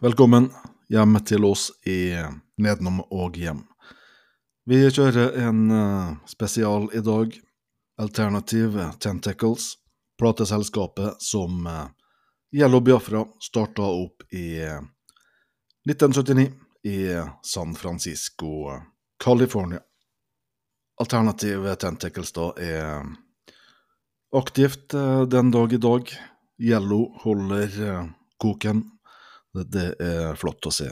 eh, velkommen hjem til oss i Nedenom og hjem. Vi kjører en eh, spesial i dag. Alternative Tentacles, plateselskapet som eh, Yellow Biafra starta opp i eh, 1979 i San Francisco, California. Alternative Tentacles da er aktivt eh, den dag i dag. Yellow holder eh, koken. Det, er flott å se.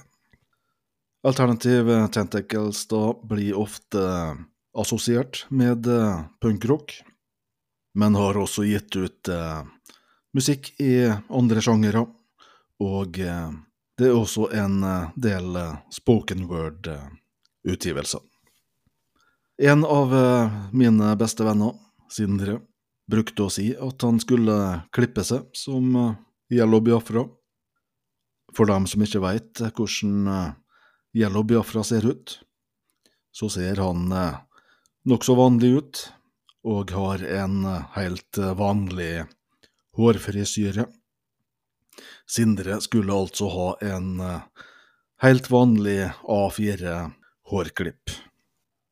Alternative Tentacles da blir ofte assosiert med eh, punkrock, men har også gitt ut eh, musikk i andre sjangere, og eh, det er også en eh, del eh, spoken word-utgivelser. En av eh, mine beste venner, Sindre, brukte å si at han skulle klippe seg som eh, Yellow Biafra. For dem som ikke veit hvordan eh, Yellow Biafra ser ut, så ser han eh, nokså vanlig ut, og har en eh, helt eh, vanlig hårfrisyre. Sindre skulle altså ha en eh, helt vanlig A4-hårklipp.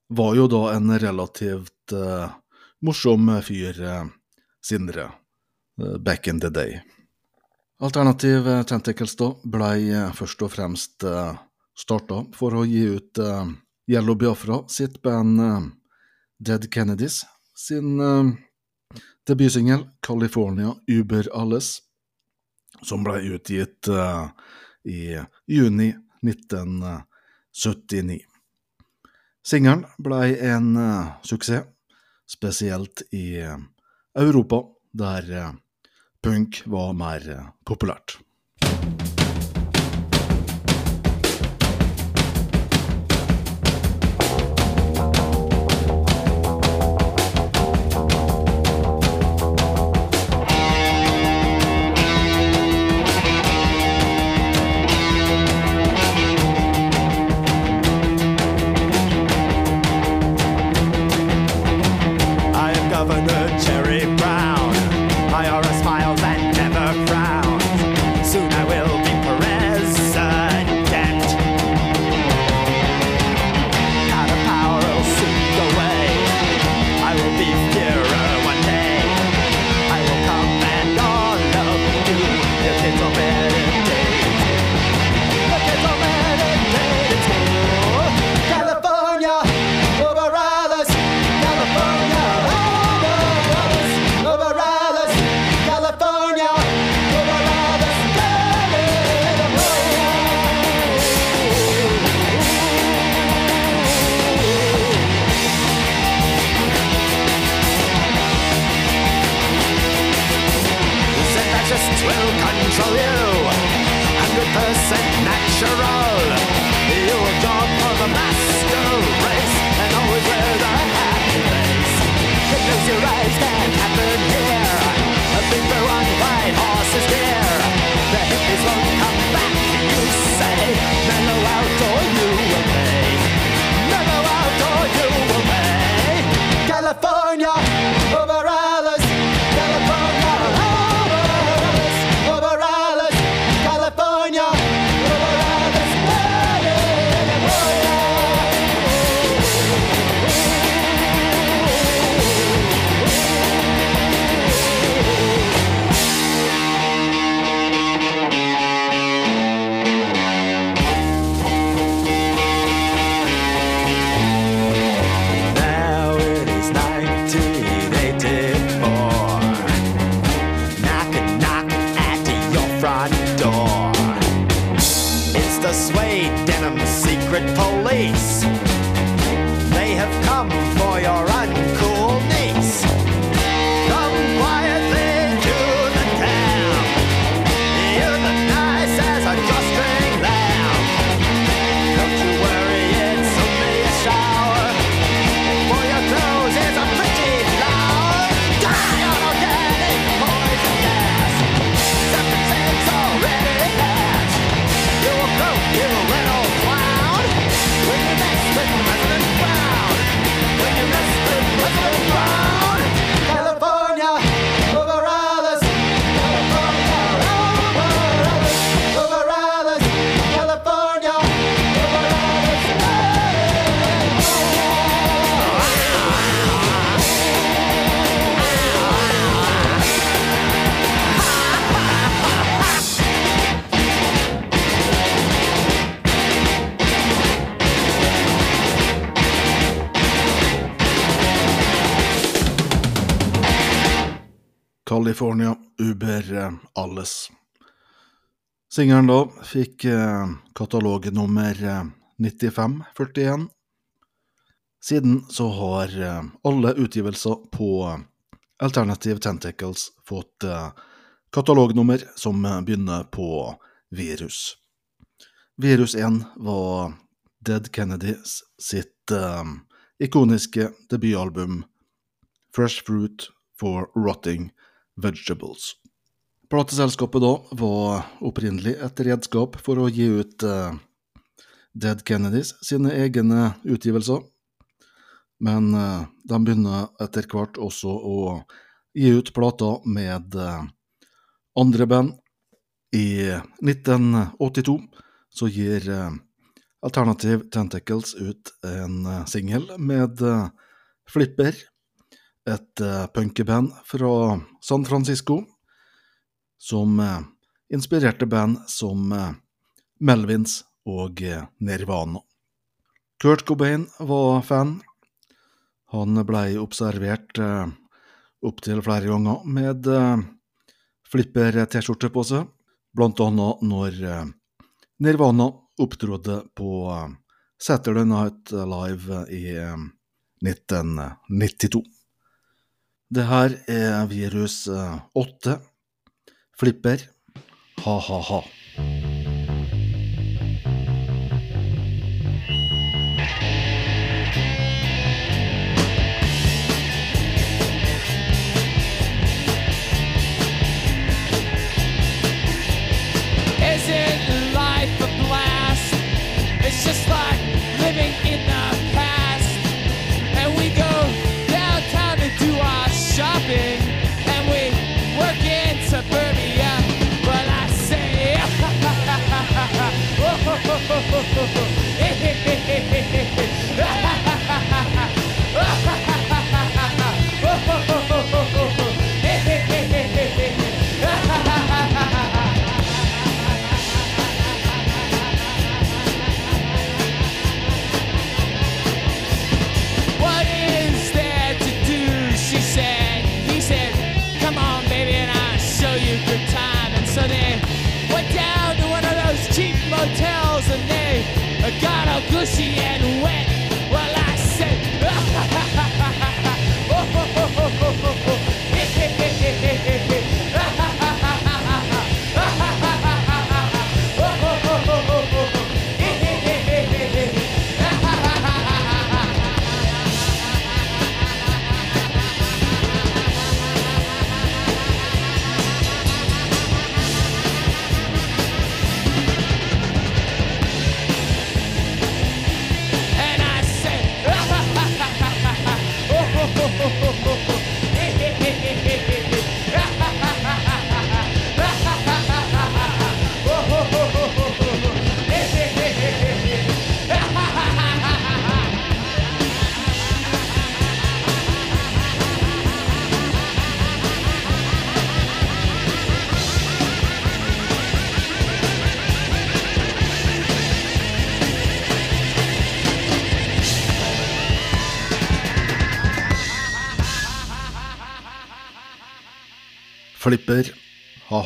Var jo da en relativt eh, morsom fyr, eh, Sindre, eh, back in the day. Alternativ eh, Tentacles da blei eh, først og fremst eh, starta for å gi ut Yellow Biafra sitt band Dead Kennedys sin debutsingel California Uber Alles, som ble utgitt i juni 1979. Singelen ble en suksess, spesielt i Europa, der punk var mer eh, populært. Singelen da fikk eh, katalognummer eh, 9541. Siden så har eh, alle utgivelser på Alternative Tentacles fått eh, katalognummer som eh, begynner på virus. Virus 1 var Dead Kennedys sitt eh, ikoniske debutalbum Fresh Fruit for Rotting Vegetables. Plateselskapet da var opprinnelig et redskap for å gi ut uh, Dead Kennedys sine egne utgivelser, men uh, de begynner etter hvert også å gi ut plater med uh, andre band. I 1982 så gir Alternative Tentacles ut en singel med Flipper, et punkeband fra San Francisco, som eh, inspirerte band som eh, Melvins og eh, Nirvana. Kurt Cobain var fan. Han blei observert opptil flere ganger med Flipper-T-skjorte på seg, blant annet når Nirvana opptrådte på Saturday Night Live i eh, 1992. Det her er virus eh, 8. Flipper. Ha-ha-ha. Isn't life a blast? It's just like living in the ¡Oh, oh, oh! ¡Eh, eh, eh, eh.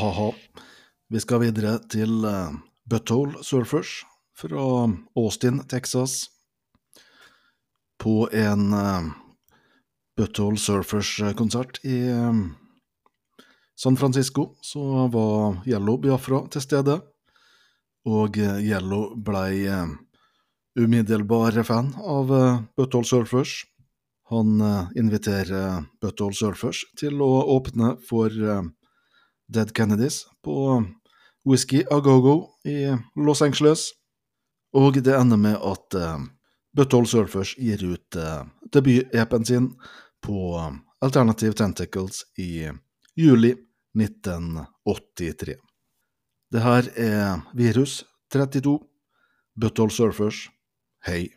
Ha-ha-ha. Vi skal videre til uh, Butthole Surfers fra Austin, Texas. På en uh, Butthole Surfers-konsert i eh, San Francisco så var Yellow Biafra til stede. Og eh, Yellow blei umiddelbar fan av Butthole Surfers. Han eh, inviterer Butthole Surfers til å åpne for eh, Dead Kennedys på Whisky A Go-Go i Los Angeles. Og det ender med at uh, Butthole Surfers gir ut uh, debut-EP-en sin på eh, Alternative Tentacles i juli 1983. Det her er Virus 32, Butthole Surfers, hei.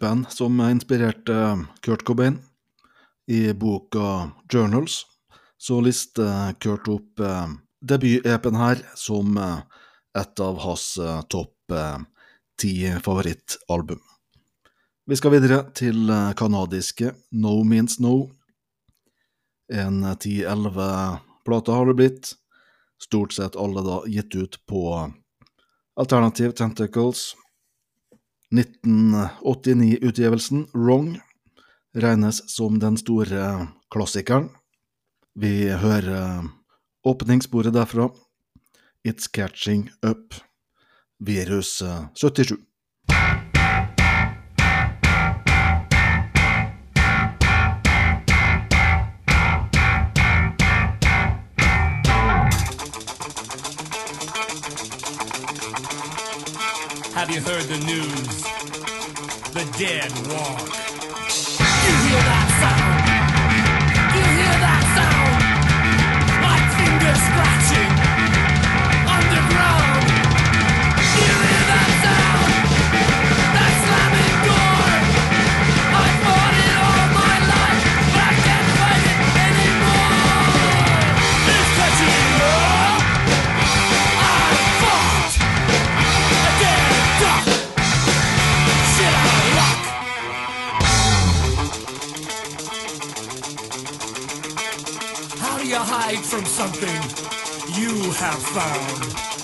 Nok et band som inspirerte Kurt Cobain. I boka Journals så lister Kurt opp eh, debut-epen her som eh, et av hans eh, topp ti favorittalbum. Vi skal videre til kanadiske No Means No. En ti-elleve plater har det blitt. Stort sett alle da gitt ut på Alternative Tentacles. 1989-utgivelsen Wrong regnes som den store klassikeren. Vi hører åpningssporet derfra. It's Catching Up. Virus eh, 77. Heard the news? The dead walk. Something you have found?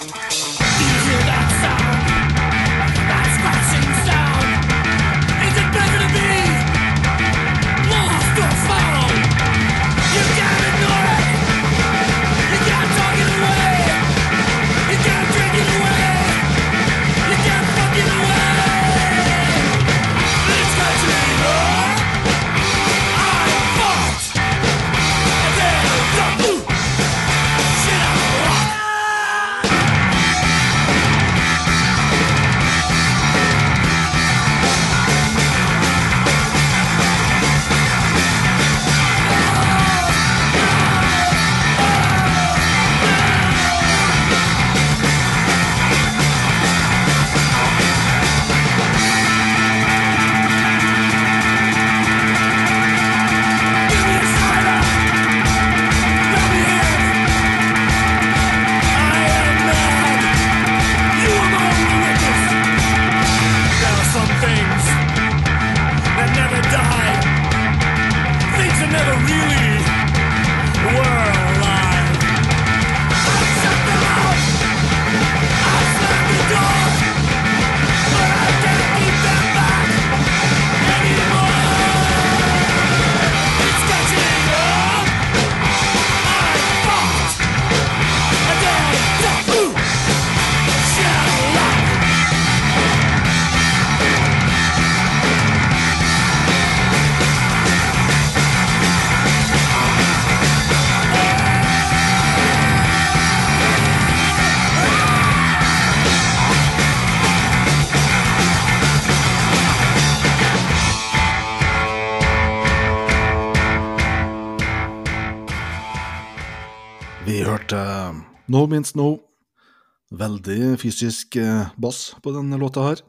hørte eh, No Means No. Veldig fysisk eh, bass på denne låta her.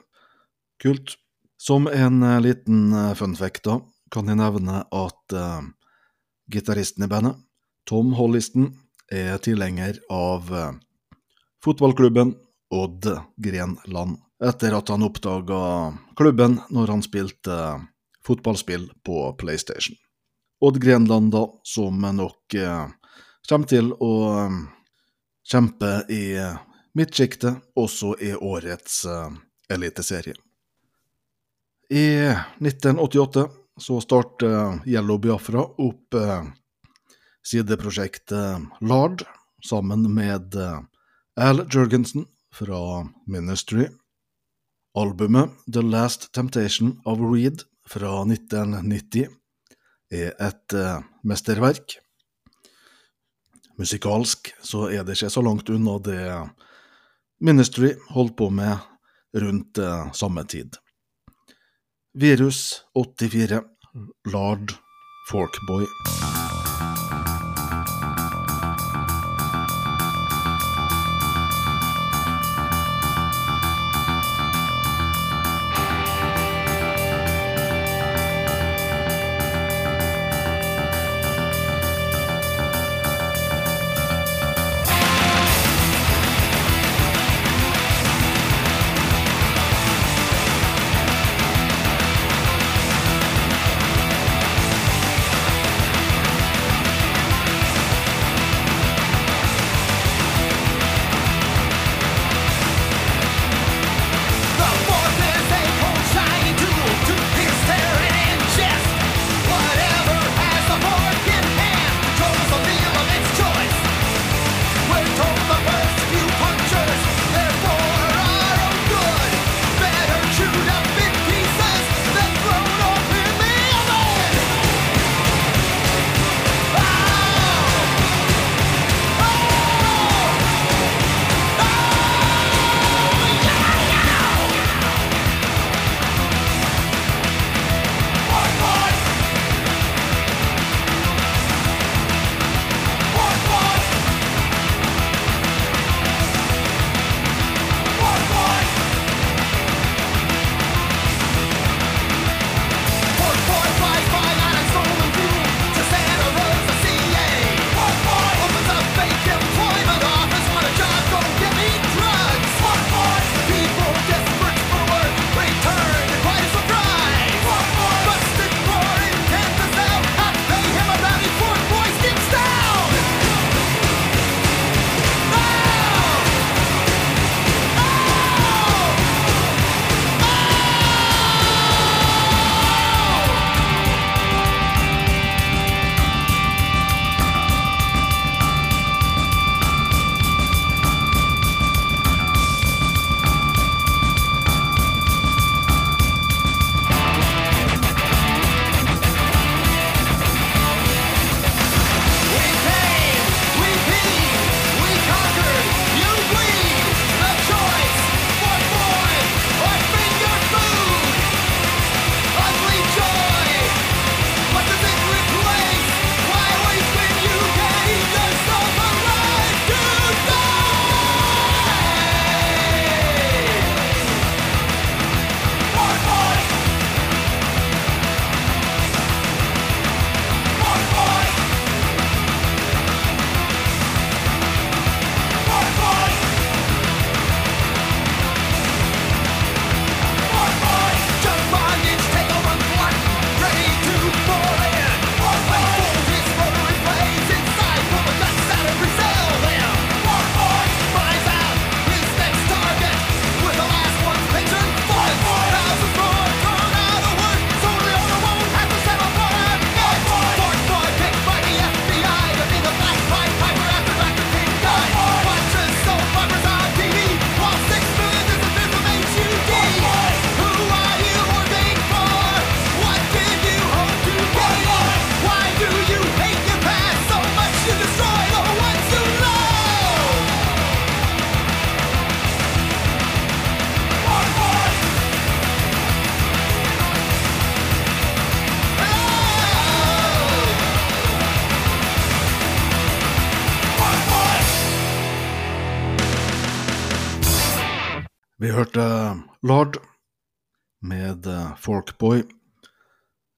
Kult. Som en eh, liten funfact, da, kan jeg nevne at uh, gitaristen i bandet, Tom Hollisten, er tilhenger av uh, fotballklubben Odd Grenland, etter at han oppdaga klubben når han spilte uh, fotballspill på PlayStation. Odd Grenland, da, som nok uh, kommer til å um, kjempe i uh, mitt midtsjiktet, også i årets uh, eliteserie. I 1988 så starter uh, Yellow Biafra opp sideprosjektet um, Lard sammen med Al Jørgensen fra Ministry. Albumet The Last Temptation of Reed fra 1990 er et mesterverk musikalsk, så er det ikke så langt unna det Ministry holdt på med rundt eh, samme tid. Virus 84, Lard Forkboy. Lard med eh, Folkboy,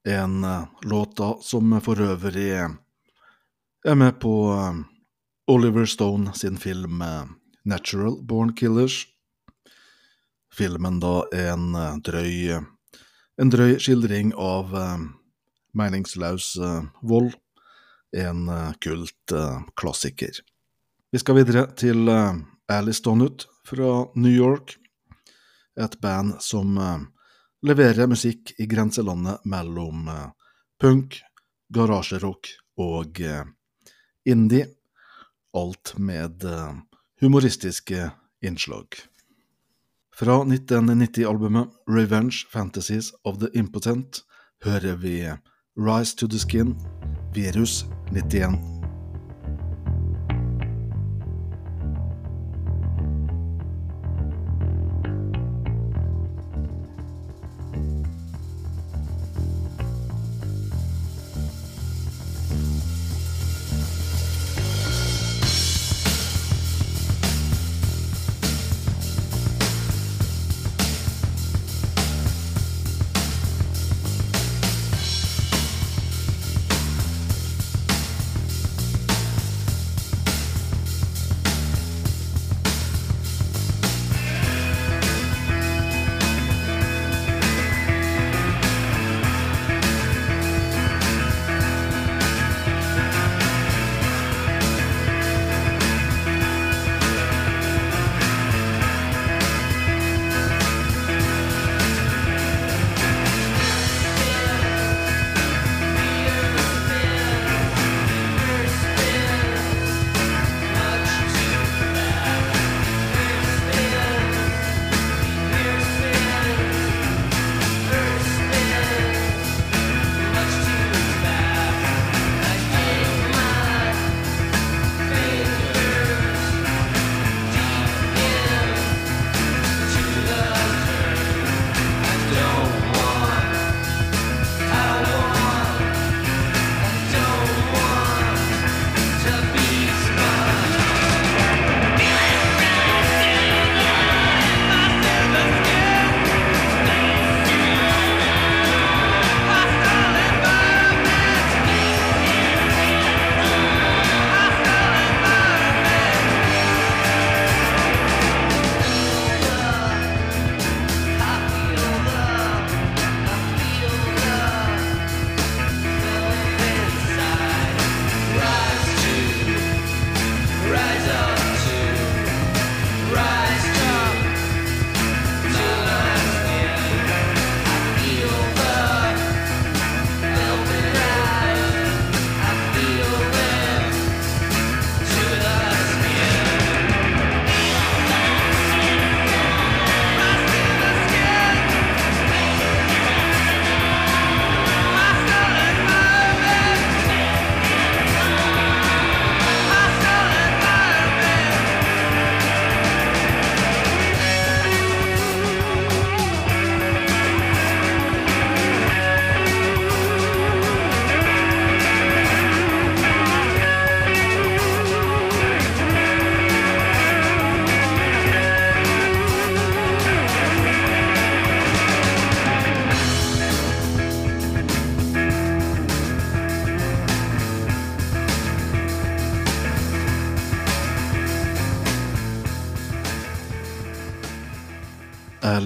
en eh, låt som for øvrig eh, er med på Oliver Stone sin film Natural Born Killers. Filmen da en drøy, en drøy skildring av meningsløs vold. En kult klassiker. Vi skal videre til Alice Donut fra New York. Et band som eh, leverer musikk i grenselandet mellom eh, punk, garasjerock og eh, indie. Alt med humoristiske innslag. Fra 1990-albumet Revenge Fantasies of the Impotent hører vi Rise to the Skin, Virus 91.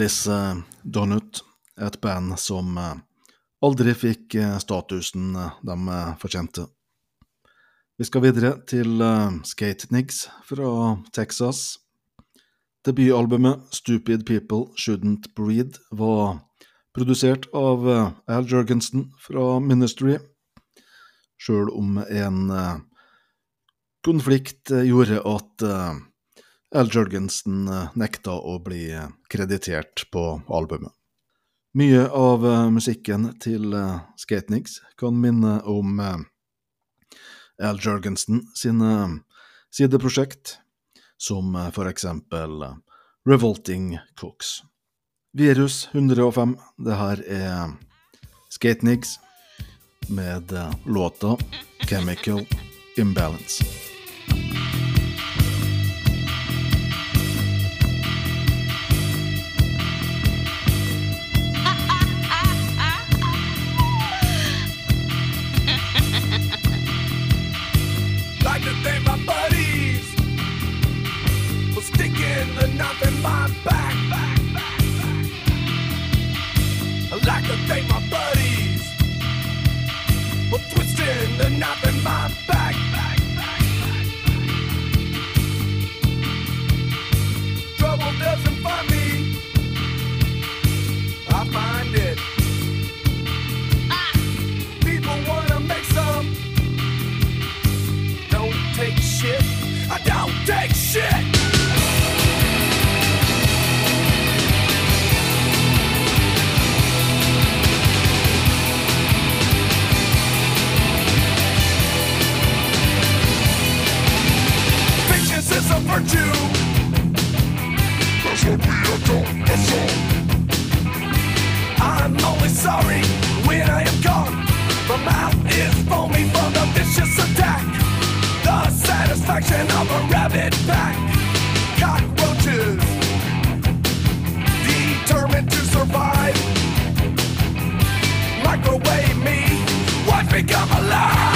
Alice eh, Donut, et band som eh, aldri fikk eh, statusen de fortjente. Vi skal videre til Skate Nigs fra Texas. Debutalbumet Stupid People Shouldn't Breed var produsert av Al Jørgensen fra Ministry, sjøl om en konflikt gjorde at Al Jørgensen eh, nekta å bli eh, kreditert på albumet. Mye av eh, musikken til Skateniks kan minne om Al Jørgensen sine sideprosjekt, som for eksempel Revolting Cooks. Virus 105, det her er Skatenigs med låta Chemical Imbalance. They're not in my I'm only sorry when I am gone. My mouth is foamy from the vicious attack. The satisfaction of a rabid pack. Cockroaches, determined to survive. Microwave me, watch me come alive.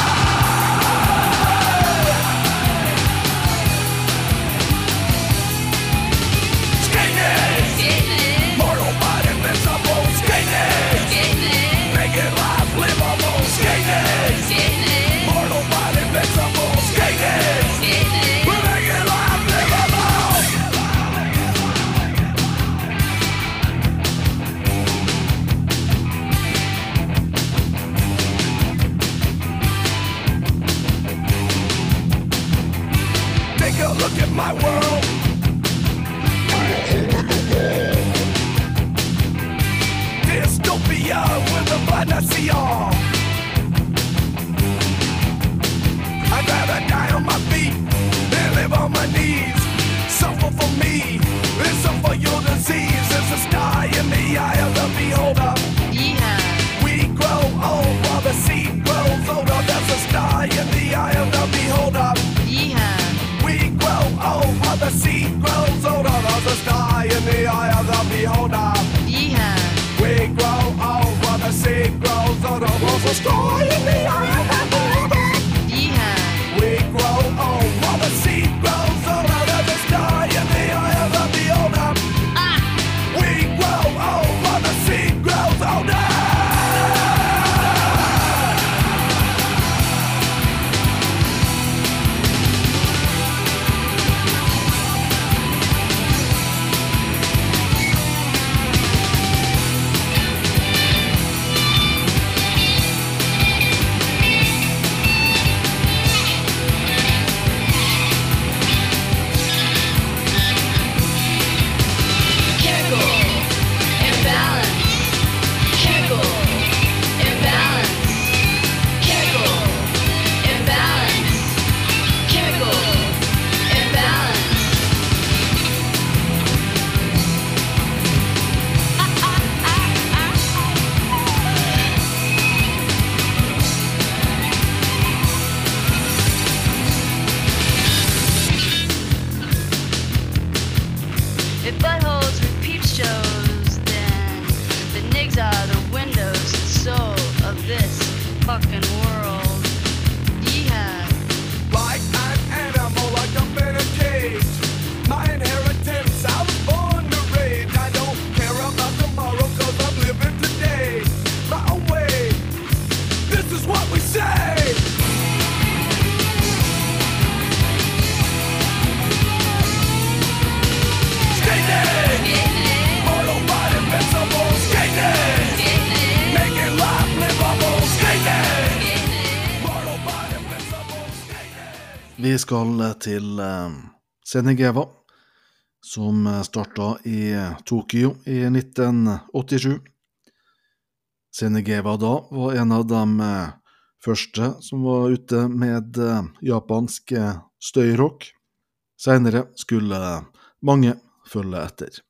My world. Dystopia with all. I'd rather die on my feet than live on my knees. Suffer for me and suffer your disease. There's a sky in the eye of the beholder. We grow old while the seed grows older. There's a sky in the eye of the the sea grows older. There's the sky in the eye of the beholder. We grow old while the seed grows older. There's a sky Vi skal til eh, Senegeva, som starta i Tokyo i 1987. Senegeva da var en av de eh, første som var ute med eh, japansk eh, støyrock. Seinere skulle mange følge etter.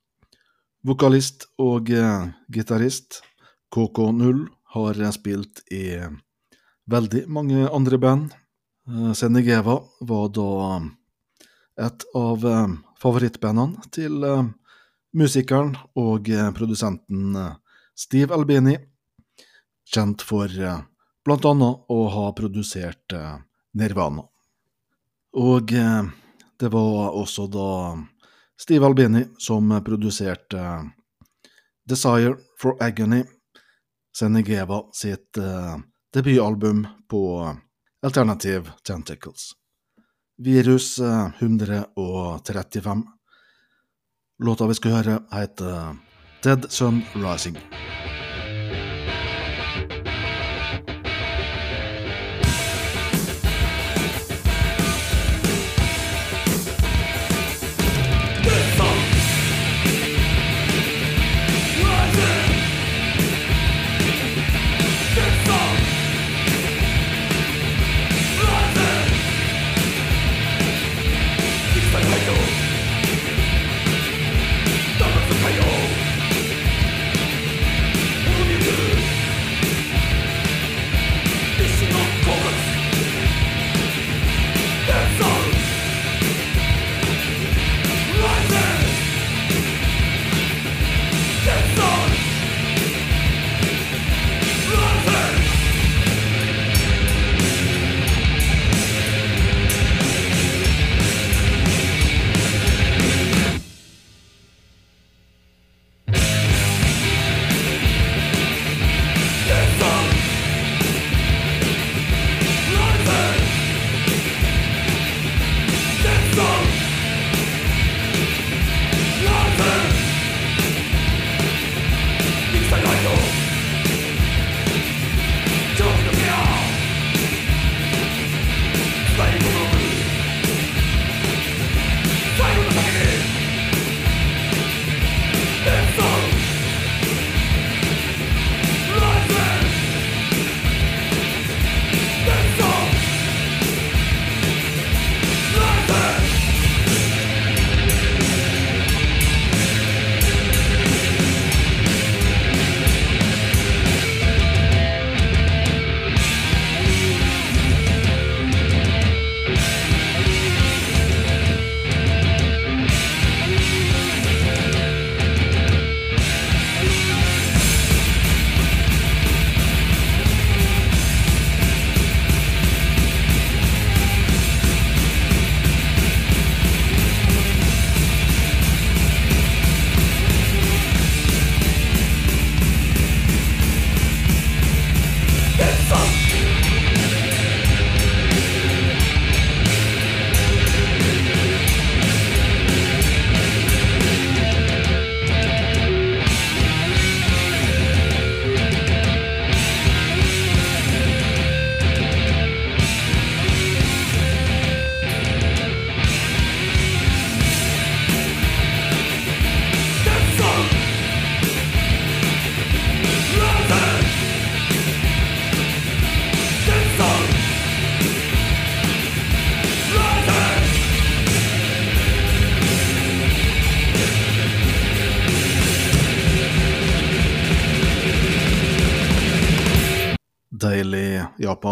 Vokalist og eh, gitarist KK0 har spilt i veldig mange andre band. Eh, Senegeva var da et av eh, favorittbandene til eh, musikeren og eh, produsenten eh, Steve Albini, kjent for blant annet å ha produsert Nirvana. Og det var også da Steve Albini som produserte Desire for Agony, Senegeva sitt debutalbum på Alternative Tentacles. Virus eh, 135. Låta vi skal høre, heter Dead Sun. Rising!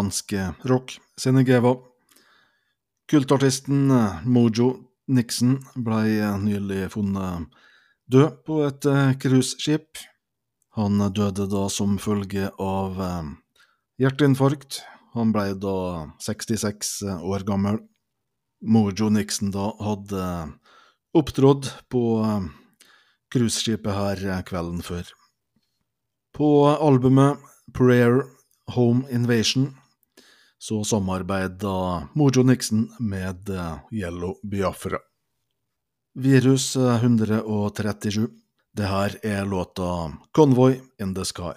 Japansk rock sine. Kultartisten Mojo Nixon ble nylig funnet død på et eh, cruiseskip. Han døde da som følge av eh, hjerteinfarkt. Han ble da 66 år gammel. Mojo Nixon da hadde opptrådt på eh, cruiseskipet her eh, kvelden før. På albumet Prayer Home Invasion så samarbeida Mojo Nixon med eh, Yellow Biafra. Virus eh, 137. Det her er låta Convoy in the Sky.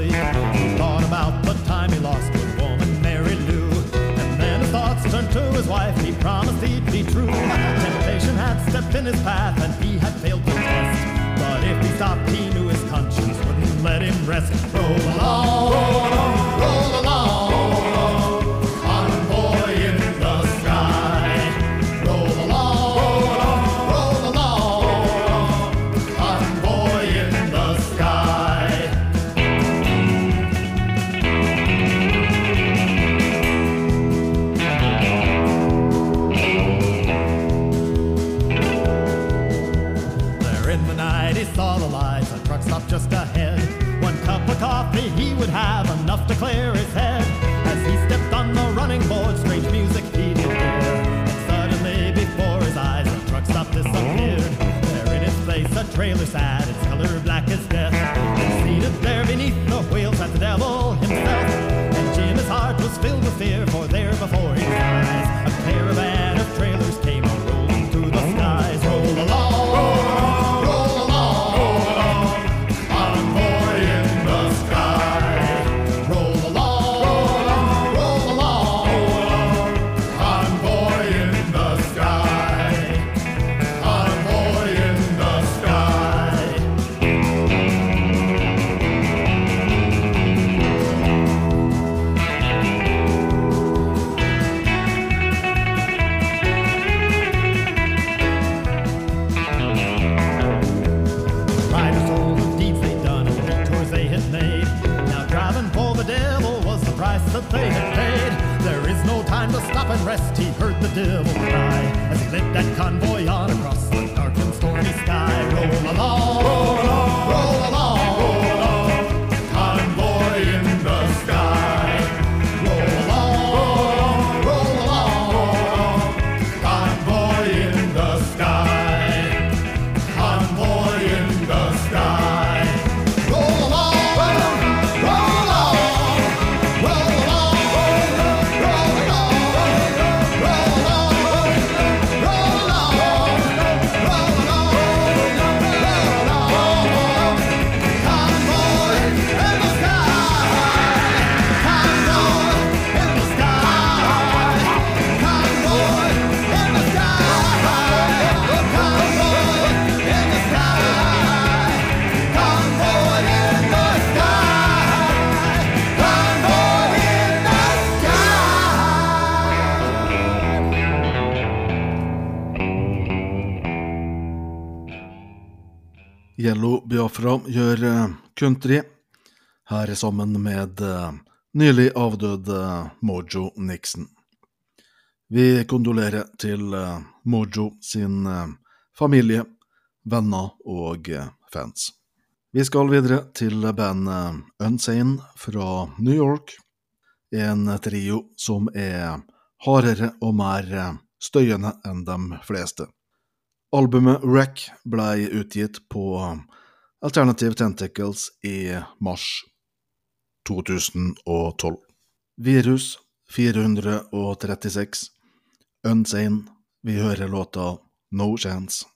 Sleep. He thought about the time he lost with woman Mary Lou. And then his thoughts turned to his wife, he promised he'd be true. Temptation had stepped in his path and he had failed the test. But if he stopped, he knew his conscience wouldn't let him rest. Oh, Roll along, he would have enough to clear his head. As he stepped on the running board, strange music he did hear. And suddenly before his eyes, the truck stop disappeared. There in its place, a trailer sat, devil cry as he led that convoy on across the dark and stormy sky. Roll along, roll along, Yellow gjør eh, country, her sammen med eh, nylig avdøde Mojo Nixon. Vi kondolerer til eh, Mojo sin eh, familie, venner og eh, fans. Vi skal videre til bandet Unsane fra New York, en trio som er hardere og mer eh, støyende enn de fleste. Albumet Wreck blei utgitt på Alternative Tentacles i mars 2012. Virus 436. Unsane. Vi hører låta No Chance.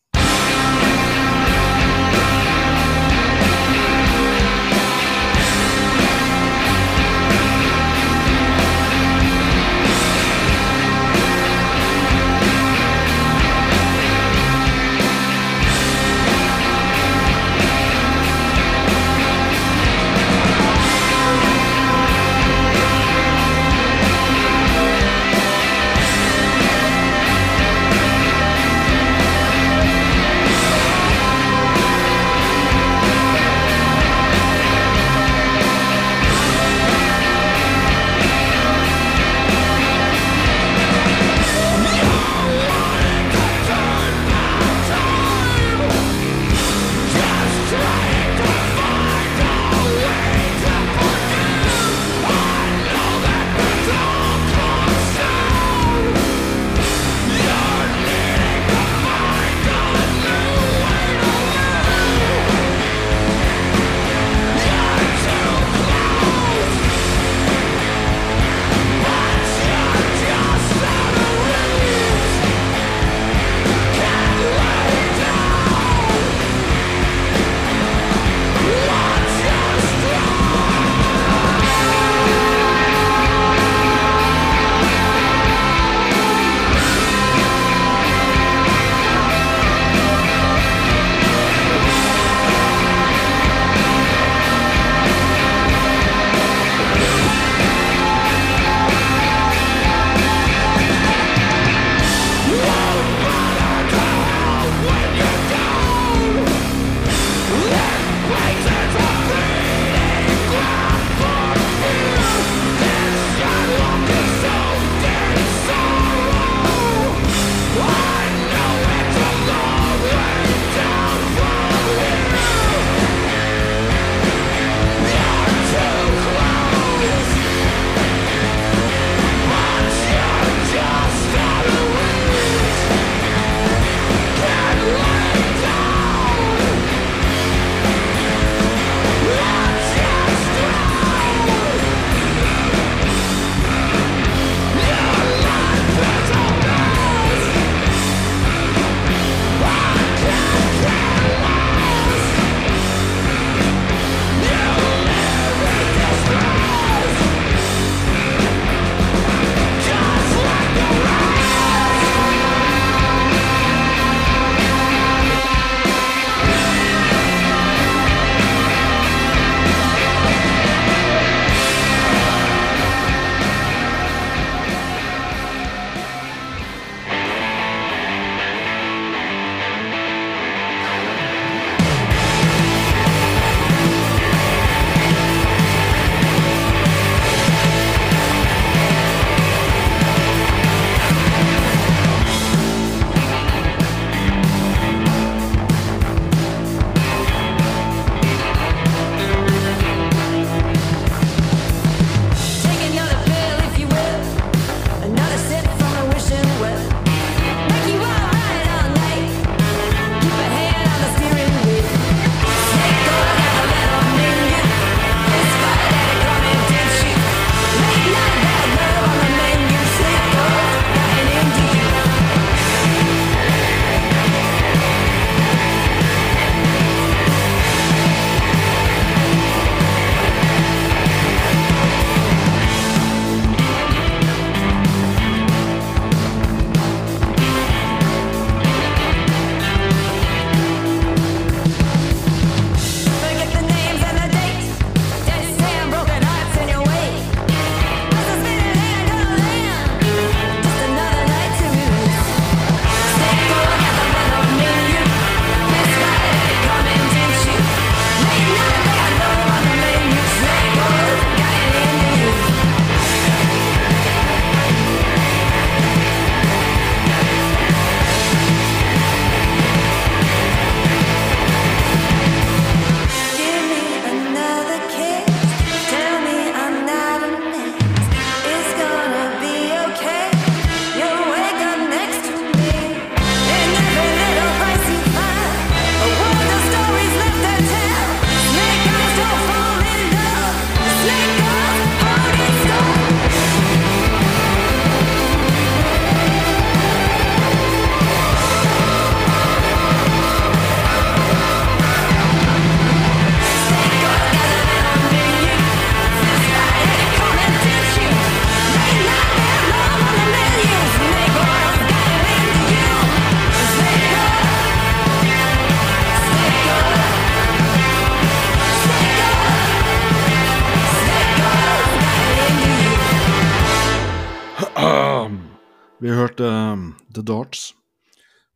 Hørte um, The Darts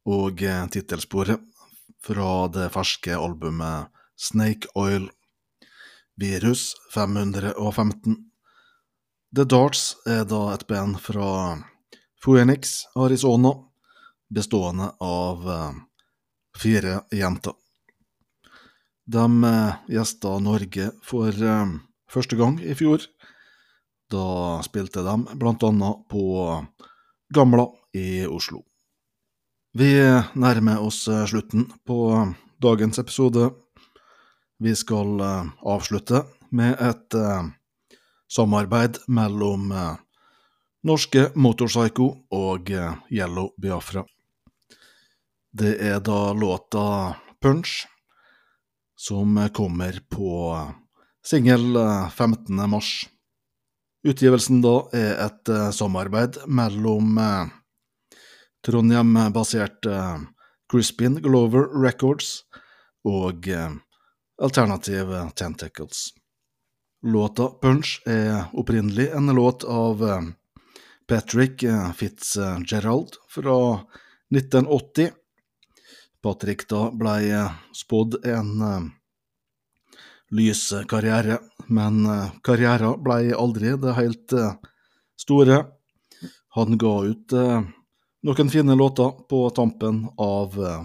og eh, tittelsporet fra det ferske albumet Snake Oil, Virus 515. The Darts er da et band fra Phoenix, Arizona, bestående av eh, fire jenter. De eh, gjesta Norge for eh, første gang i fjor. Da spilte de blant annet på Gamla i Oslo. Vi nærmer oss eh, slutten på dagens episode. Vi skal eh, avslutte med et eh, samarbeid mellom eh, norske Motorpsycho og eh, Yellow Biafra. Det er da låta Punch som kommer på singel eh, 15. mars. Utgivelsen da er et uh, samarbeid mellom uh, Trondheim-basert uh, Crispin Glover Records og eh, Alternative Tentacles. Låta Punch er opprinnelig en låt av eh, Patrick eh, Fitzgerald fra 1980. Patrick da blei eh, spådd en eh, lys karriere, men eh, karrieren blei aldri det helt eh, store. Han ga ut eh, noen fine låter på tampen av eh,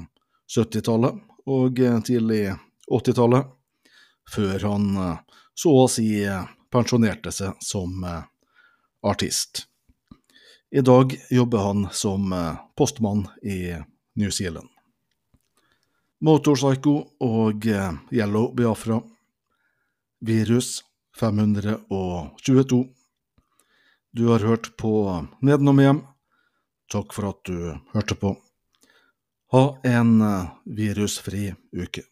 70-tallet og tidlig 80-tallet, før han så å si pensjonerte seg som artist. I dag jobber han som postmann i New Zealand. Motorpsycho og Yellow Biafra. Virus 522. Du har hørt på Nedenom hjem. Takk for at du hørte på. Ha en eh, virusfri uke.